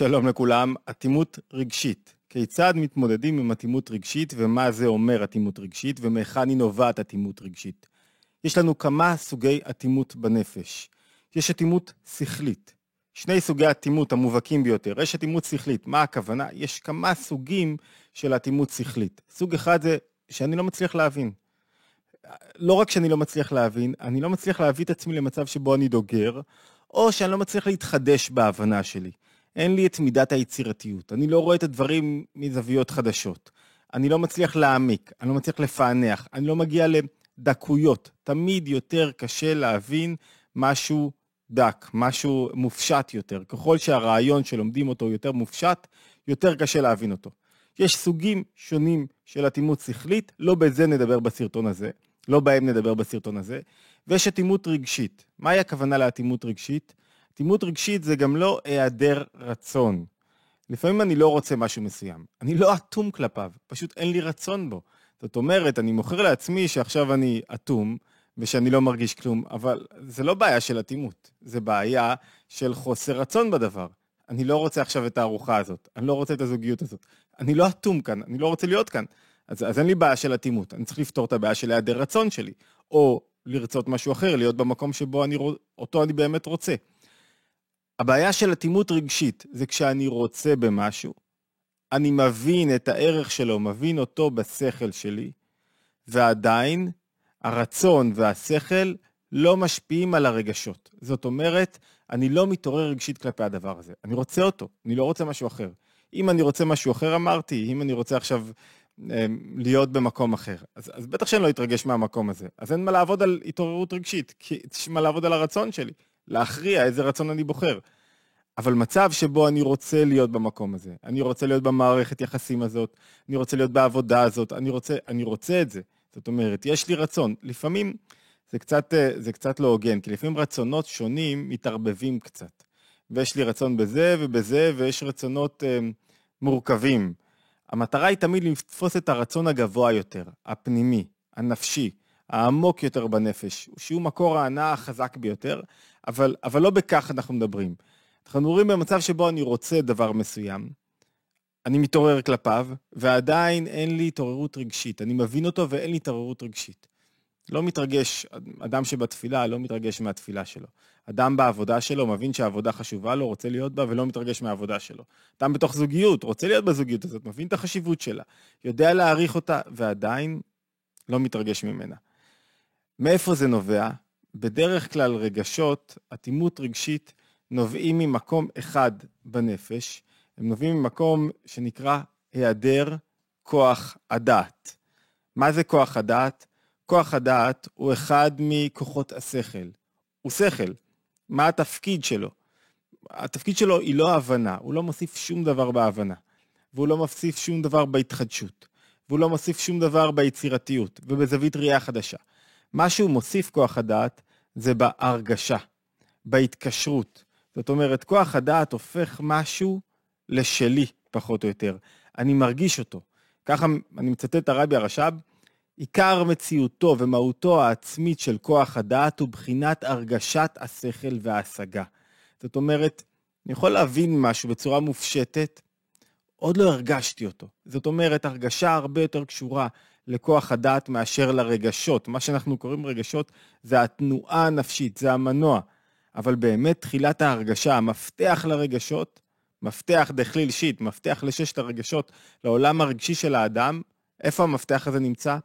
שלום לכולם, אטימות רגשית. כיצד מתמודדים עם אטימות רגשית ומה זה אומר אטימות רגשית ומהיכן היא נובעת אטימות רגשית. יש לנו כמה סוגי אטימות בנפש. יש אטימות שכלית. שני סוגי אטימות המובהקים ביותר. יש אטימות שכלית, מה הכוונה? יש כמה סוגים של אטימות שכלית. סוג אחד זה שאני לא מצליח להבין. לא רק שאני לא מצליח להבין, אני לא מצליח להביא את עצמי למצב שבו אני דוגר, או שאני לא מצליח להתחדש בהבנה שלי. אין לי את מידת היצירתיות, אני לא רואה את הדברים מזוויות חדשות. אני לא מצליח להעמיק, אני לא מצליח לפענח, אני לא מגיע לדקויות. תמיד יותר קשה להבין משהו דק, משהו מופשט יותר. ככל שהרעיון שלומדים אותו יותר מופשט, יותר קשה להבין אותו. יש סוגים שונים של אטימות שכלית, לא בזה נדבר בסרטון הזה, לא בהם נדבר בסרטון הזה, ויש אטימות רגשית. מהי הכוונה לאטימות רגשית? אטימות רגשית זה גם לא היעדר רצון. לפעמים אני לא רוצה משהו מסוים, אני לא אטום כלפיו, פשוט אין לי רצון בו. זאת אומרת, אני מוכר לעצמי שעכשיו אני אטום, ושאני לא מרגיש כלום, אבל זה לא בעיה של אטימות, זה בעיה של חוסר רצון בדבר. אני לא רוצה עכשיו את הארוחה הזאת, אני לא רוצה את הזוגיות הזאת. אני לא אטום כאן, אני לא רוצה להיות כאן. אז, אז אין לי בעיה של אטימות, אני צריך לפתור את הבעיה של היעדר רצון שלי, או לרצות משהו אחר, להיות במקום שבו אני, אותו אני באמת רוצה. הבעיה של אטימות רגשית זה כשאני רוצה במשהו, אני מבין את הערך שלו, מבין אותו בשכל שלי, ועדיין הרצון והשכל לא משפיעים על הרגשות. זאת אומרת, אני לא מתעורר רגשית כלפי הדבר הזה. אני רוצה אותו, אני לא רוצה משהו אחר. אם אני רוצה משהו אחר, אמרתי, אם אני רוצה עכשיו אה, להיות במקום אחר, אז, אז בטח שאני לא אתרגש מהמקום הזה. אז אין מה לעבוד על התעוררות רגשית, כי יש מה לעבוד על הרצון שלי, להכריע איזה רצון אני בוחר. אבל מצב שבו אני רוצה להיות במקום הזה, אני רוצה להיות במערכת יחסים הזאת, אני רוצה להיות בעבודה הזאת, אני רוצה, אני רוצה את זה. זאת אומרת, יש לי רצון. לפעמים זה קצת, אה, זה קצת לא הוגן, כי לפעמים רצונות שונים מתערבבים קצת. ויש לי רצון בזה ובזה, ויש רצונות אה, מורכבים. המטרה היא תמיד לתפוס את הרצון הגבוה יותר, הפנימי, הנפשי, העמוק יותר בנפש, שהוא מקור ההנאה החזק ביותר, אבל, אבל לא בכך אנחנו מדברים. אנחנו מדברים במצב שבו אני רוצה דבר מסוים, אני מתעורר כלפיו, ועדיין אין לי התעוררות רגשית. אני מבין אותו ואין לי התעוררות רגשית. לא מתרגש, אדם שבתפילה לא מתרגש מהתפילה שלו. אדם בעבודה שלו מבין שהעבודה חשובה לו, רוצה להיות בה ולא מתרגש מהעבודה שלו. אדם בתוך זוגיות, רוצה להיות בזוגיות הזאת, מבין את החשיבות שלה, יודע להעריך אותה ועדיין לא מתרגש ממנה. מאיפה זה נובע? בדרך כלל רגשות, אטימות רגשית, נובעים ממקום אחד בנפש, הם נובעים ממקום שנקרא היעדר כוח הדעת. מה זה כוח הדעת? כוח הדעת הוא אחד מכוחות השכל. הוא שכל. מה התפקיד שלו? התפקיד שלו היא לא הבנה, הוא לא מוסיף שום דבר בהבנה, והוא לא מוסיף שום דבר בהתחדשות, והוא לא מוסיף שום דבר ביצירתיות ובזווית ראייה חדשה. מה שהוא מוסיף כוח הדעת זה בהרגשה, בהתקשרות. זאת אומרת, כוח הדעת הופך משהו לשלי, פחות או יותר. אני מרגיש אותו. ככה אני מצטט את הרבי הרש"ב, עיקר מציאותו ומהותו העצמית של כוח הדעת הוא בחינת הרגשת השכל וההשגה. זאת אומרת, אני יכול להבין משהו בצורה מופשטת, עוד לא הרגשתי אותו. זאת אומרת, הרגשה הרבה יותר קשורה לכוח הדעת מאשר לרגשות. מה שאנחנו קוראים רגשות זה התנועה הנפשית, זה המנוע. אבל באמת תחילת ההרגשה, המפתח לרגשות, מפתח דכליל שיט, מפתח לששת הרגשות, לעולם הרגשי של האדם, איפה המפתח הזה נמצא?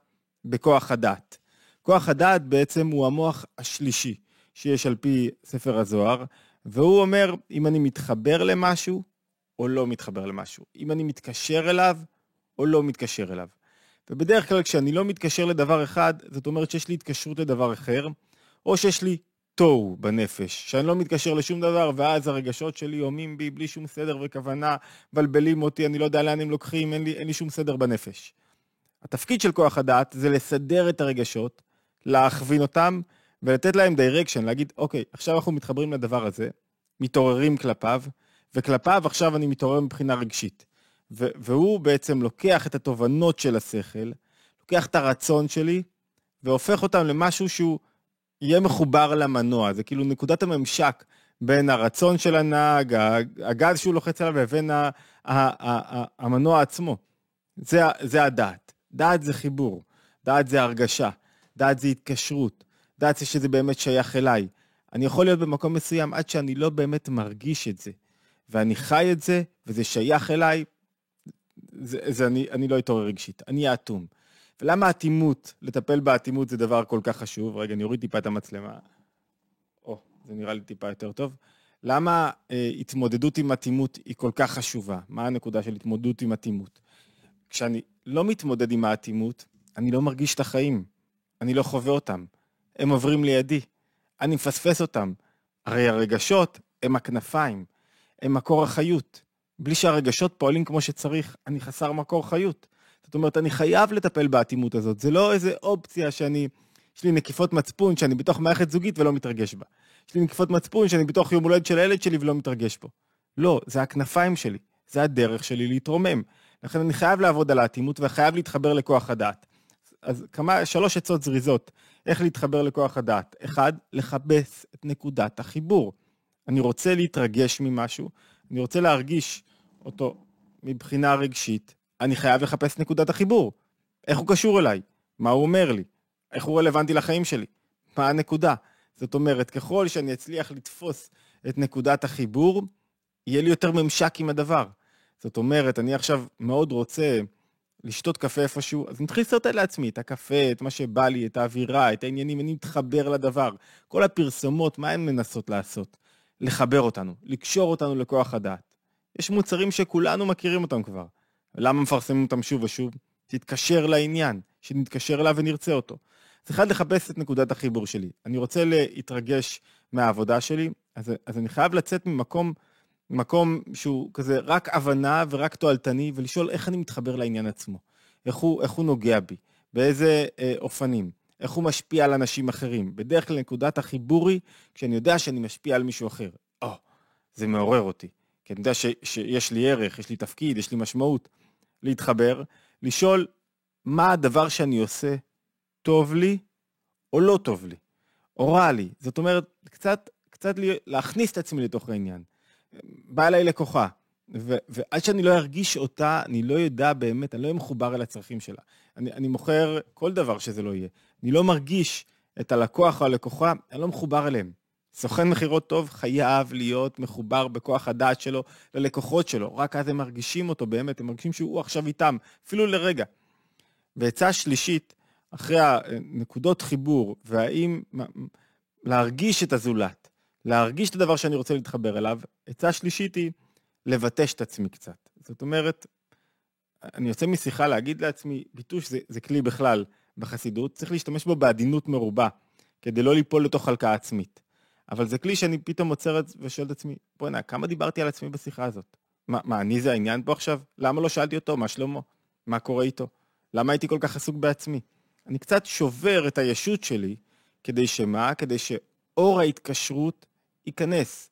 בכוח הדעת. כוח הדעת בעצם הוא המוח השלישי שיש על פי ספר הזוהר, והוא אומר אם אני מתחבר למשהו או לא מתחבר למשהו, אם אני מתקשר אליו או לא מתקשר אליו. ובדרך כלל כשאני לא מתקשר לדבר אחד, זאת אומרת שיש לי התקשרות לדבר אחר, או שיש לי תוהו בנפש, שאני לא מתקשר לשום דבר, ואז הרגשות שלי הומים בי בלי שום סדר וכוונה, מבלבלים אותי, אני לא יודע לאן הם לוקחים, אין לי, אין לי שום סדר בנפש. התפקיד של כוח הדעת זה לסדר את הרגשות, להכווין אותם, ולתת להם דיירקשן, להגיד, אוקיי, עכשיו אנחנו מתחברים לדבר הזה, מתעוררים כלפיו, וכלפיו עכשיו אני מתעורר מבחינה רגשית. והוא בעצם לוקח את התובנות של השכל, לוקח את הרצון שלי, והופך אותם למשהו שהוא יהיה מחובר למנוע, זה כאילו נקודת הממשק בין הרצון של הנהג, הגז שהוא לוחץ עליו, לבין המנוע עצמו. זה, זה הדעת. דעת זה חיבור, דעת זה הרגשה, דעת זה התקשרות, דעת זה שזה באמת שייך אליי. אני יכול להיות במקום מסוים עד שאני לא באמת מרגיש את זה, ואני חי את זה, וזה שייך אליי, זה, זה אני, אני לא אתעורר רגשית, אני אטום. ולמה אטימות, לטפל באטימות זה דבר כל כך חשוב? רגע, אני אוריד טיפה את המצלמה. או, זה נראה לי טיפה יותר טוב. למה אה, התמודדות עם אטימות היא כל כך חשובה? מה הנקודה של התמודדות עם אטימות? כשאני לא מתמודד עם האטימות, אני לא מרגיש את החיים. אני לא חווה אותם. הם עוברים לידי. אני מפספס אותם. הרי הרגשות הם הכנפיים, הם מקור החיות. בלי שהרגשות פועלים כמו שצריך, אני חסר מקור חיות. זאת אומרת, אני חייב לטפל באטימות הזאת. זה לא איזה אופציה שאני, יש לי נקיפות מצפון שאני בתוך מערכת זוגית ולא מתרגש בה. יש לי נקיפות מצפון שאני בתוך יום הולדת של הילד שלי ולא מתרגש בו. לא, זה הכנפיים שלי, זה הדרך שלי להתרומם. לכן אני חייב לעבוד על האטימות וחייב להתחבר לכוח הדעת. אז כמה, שלוש עצות זריזות, איך להתחבר לכוח הדעת. אחד, לכבס את נקודת החיבור. אני רוצה להתרגש ממשהו, אני רוצה להרגיש אותו מבחינה רגשית, אני חייב לחפש נקודת החיבור. איך הוא קשור אליי? מה הוא אומר לי? איך הוא רלוונטי לחיים שלי? מה הנקודה? זאת אומרת, ככל שאני אצליח לתפוס את נקודת החיבור, יהיה לי יותר ממשק עם הדבר. זאת אומרת, אני עכשיו מאוד רוצה לשתות קפה איפשהו, אז אני מתחיל לסרטט לעצמי את הקפה, את מה שבא לי, את האווירה, את העניינים, אני מתחבר לדבר. כל הפרסומות, מה הן מנסות לעשות? לחבר אותנו, לקשור אותנו לכוח הדעת. יש מוצרים שכולנו מכירים אותם כבר. למה מפרסמים אותם שוב ושוב? תתקשר לעניין, שנתקשר אליו ונרצה אותו. אז אחד, לחפש את נקודת החיבור שלי. אני רוצה להתרגש מהעבודה שלי, אז, אז אני חייב לצאת ממקום מקום שהוא כזה רק הבנה ורק תועלתני, ולשאול איך אני מתחבר לעניין עצמו. איך הוא, איך הוא נוגע בי, באיזה אה, אופנים, איך הוא משפיע על אנשים אחרים. בדרך כלל נקודת החיבור היא כשאני יודע שאני משפיע על מישהו אחר. או, oh, זה מעורר אותי. כי אני יודע ש, שיש לי ערך, יש לי תפקיד, יש לי משמעות. להתחבר, לשאול מה הדבר שאני עושה טוב לי או לא טוב לי, או רע לי. זאת אומרת, קצת, קצת להכניס את עצמי לתוך העניין. באה אליי לקוחה, ו- ועד שאני לא ארגיש אותה, אני לא יודע באמת, אני לא אהיה מחובר אל הצרכים שלה. אני, אני מוכר כל דבר שזה לא יהיה. אני לא מרגיש את הלקוח או הלקוחה, אני לא מחובר אליהם. סוכן מכירות טוב חייב להיות מחובר בכוח הדעת שלו ללקוחות שלו, רק אז הם מרגישים אותו באמת, הם מרגישים שהוא עכשיו איתם, אפילו לרגע. ועצה שלישית, אחרי הנקודות חיבור, והאם להרגיש את הזולת, להרגיש את הדבר שאני רוצה להתחבר אליו, עצה שלישית היא לבטש את עצמי קצת. זאת אומרת, אני יוצא משיחה להגיד לעצמי, ביטוש זה, זה כלי בכלל בחסידות, צריך להשתמש בו בעדינות מרובה, כדי לא ליפול לתוך הלקאה עצמית. אבל זה כלי שאני פתאום עוצר ושואל את עצמי, בוא'נה, כמה דיברתי על עצמי בשיחה הזאת? מה, מה, אני זה העניין פה עכשיו? למה לא שאלתי אותו? מה שלמה? מה קורה איתו? למה הייתי כל כך עסוק בעצמי? אני קצת שובר את הישות שלי, כדי שמה? כדי שאור ההתקשרות ייכנס,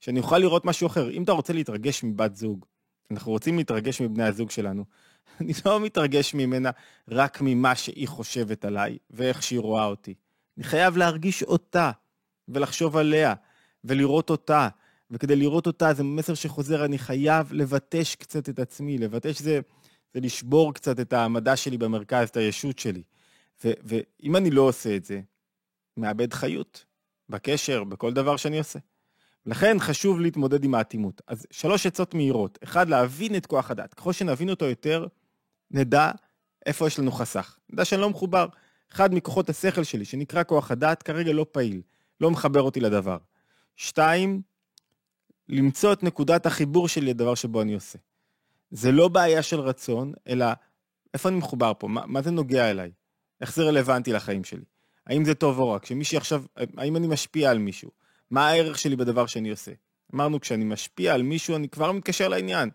שאני אוכל לראות משהו אחר. אם אתה רוצה להתרגש מבת זוג, אנחנו רוצים להתרגש מבני הזוג שלנו, אני לא מתרגש ממנה רק ממה שהיא חושבת עליי ואיך שהיא רואה אותי. אני חייב להרגיש אותה ולחשוב עליה ולראות אותה. וכדי לראות אותה זה מסר שחוזר, אני חייב לבטש קצת את עצמי. לבטש זה, זה לשבור קצת את המדע שלי במרכז, את הישות שלי. ו, ואם אני לא עושה את זה, מאבד חיות. בקשר, בכל דבר שאני עושה. לכן חשוב להתמודד עם האטימות. אז שלוש עצות מהירות. אחד, להבין את כוח הדת. ככל שנבין אותו יותר, נדע איפה יש לנו חסך. נדע שאני לא מחובר. אחד מכוחות השכל שלי, שנקרא כוח הדת, כרגע לא פעיל, לא מחבר אותי לדבר. שתיים, למצוא את נקודת החיבור שלי לדבר שבו אני עושה. זה לא בעיה של רצון, אלא איפה אני מחובר פה? מה, מה זה נוגע אליי? איך זה רלוונטי לחיים שלי? האם זה טוב או רע? כשמישהי עכשיו, האם אני משפיע על מישהו? מה הערך שלי בדבר שאני עושה? אמרנו, כשאני משפיע על מישהו, אני כבר מתקשר לעניין.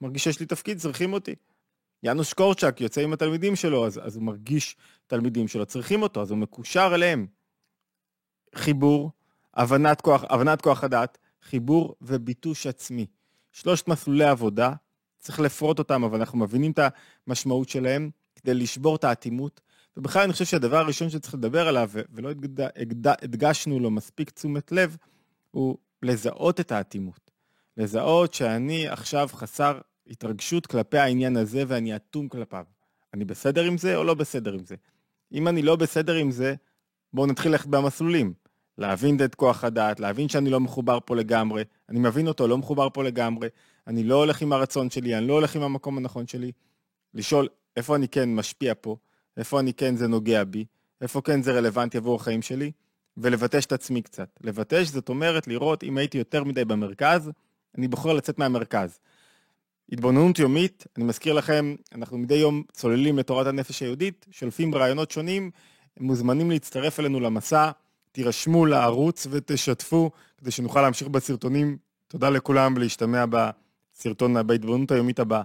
מרגיש שיש לי תפקיד, צריכים אותי. יאנוש קורצ'אק יוצא עם התלמידים שלו, אז, אז הוא מרגיש תלמידים שלו צריכים אותו, אז הוא מקושר אליהם. חיבור, הבנת כוח, הבנת כוח הדעת, חיבור וביטוש עצמי. שלושת מסלולי עבודה, צריך לפרוט אותם, אבל אנחנו מבינים את המשמעות שלהם כדי לשבור את האטימות ובכלל אני חושב שהדבר הראשון שצריך לדבר עליו, ולא הדגשנו לו מספיק תשומת לב, הוא לזהות את האטימות. לזהות שאני עכשיו חסר התרגשות כלפי העניין הזה ואני אטום כלפיו. אני בסדר עם זה או לא בסדר עם זה? אם אני לא בסדר עם זה, בואו נתחיל ללכת במסלולים. להבין את כוח הדעת, להבין שאני לא מחובר פה לגמרי, אני מבין אותו, לא מחובר פה לגמרי, אני לא הולך עם הרצון שלי, אני לא הולך עם המקום הנכון שלי. לשאול איפה אני כן משפיע פה, איפה אני כן זה נוגע בי, איפה כן זה רלוונטי עבור החיים שלי, ולבטש את עצמי קצת. לבטש זאת אומרת לראות אם הייתי יותר מדי במרכז, אני בוחר לצאת מהמרכז. התבוננות יומית, אני מזכיר לכם, אנחנו מדי יום צוללים לתורת הנפש היהודית, שולפים רעיונות שונים, מוזמנים להצטרף אלינו למסע, תירשמו לערוץ ותשתפו כדי שנוכל להמשיך בסרטונים. תודה לכולם ולהשתמע בסרטון, בהתבוננות היומית הבאה.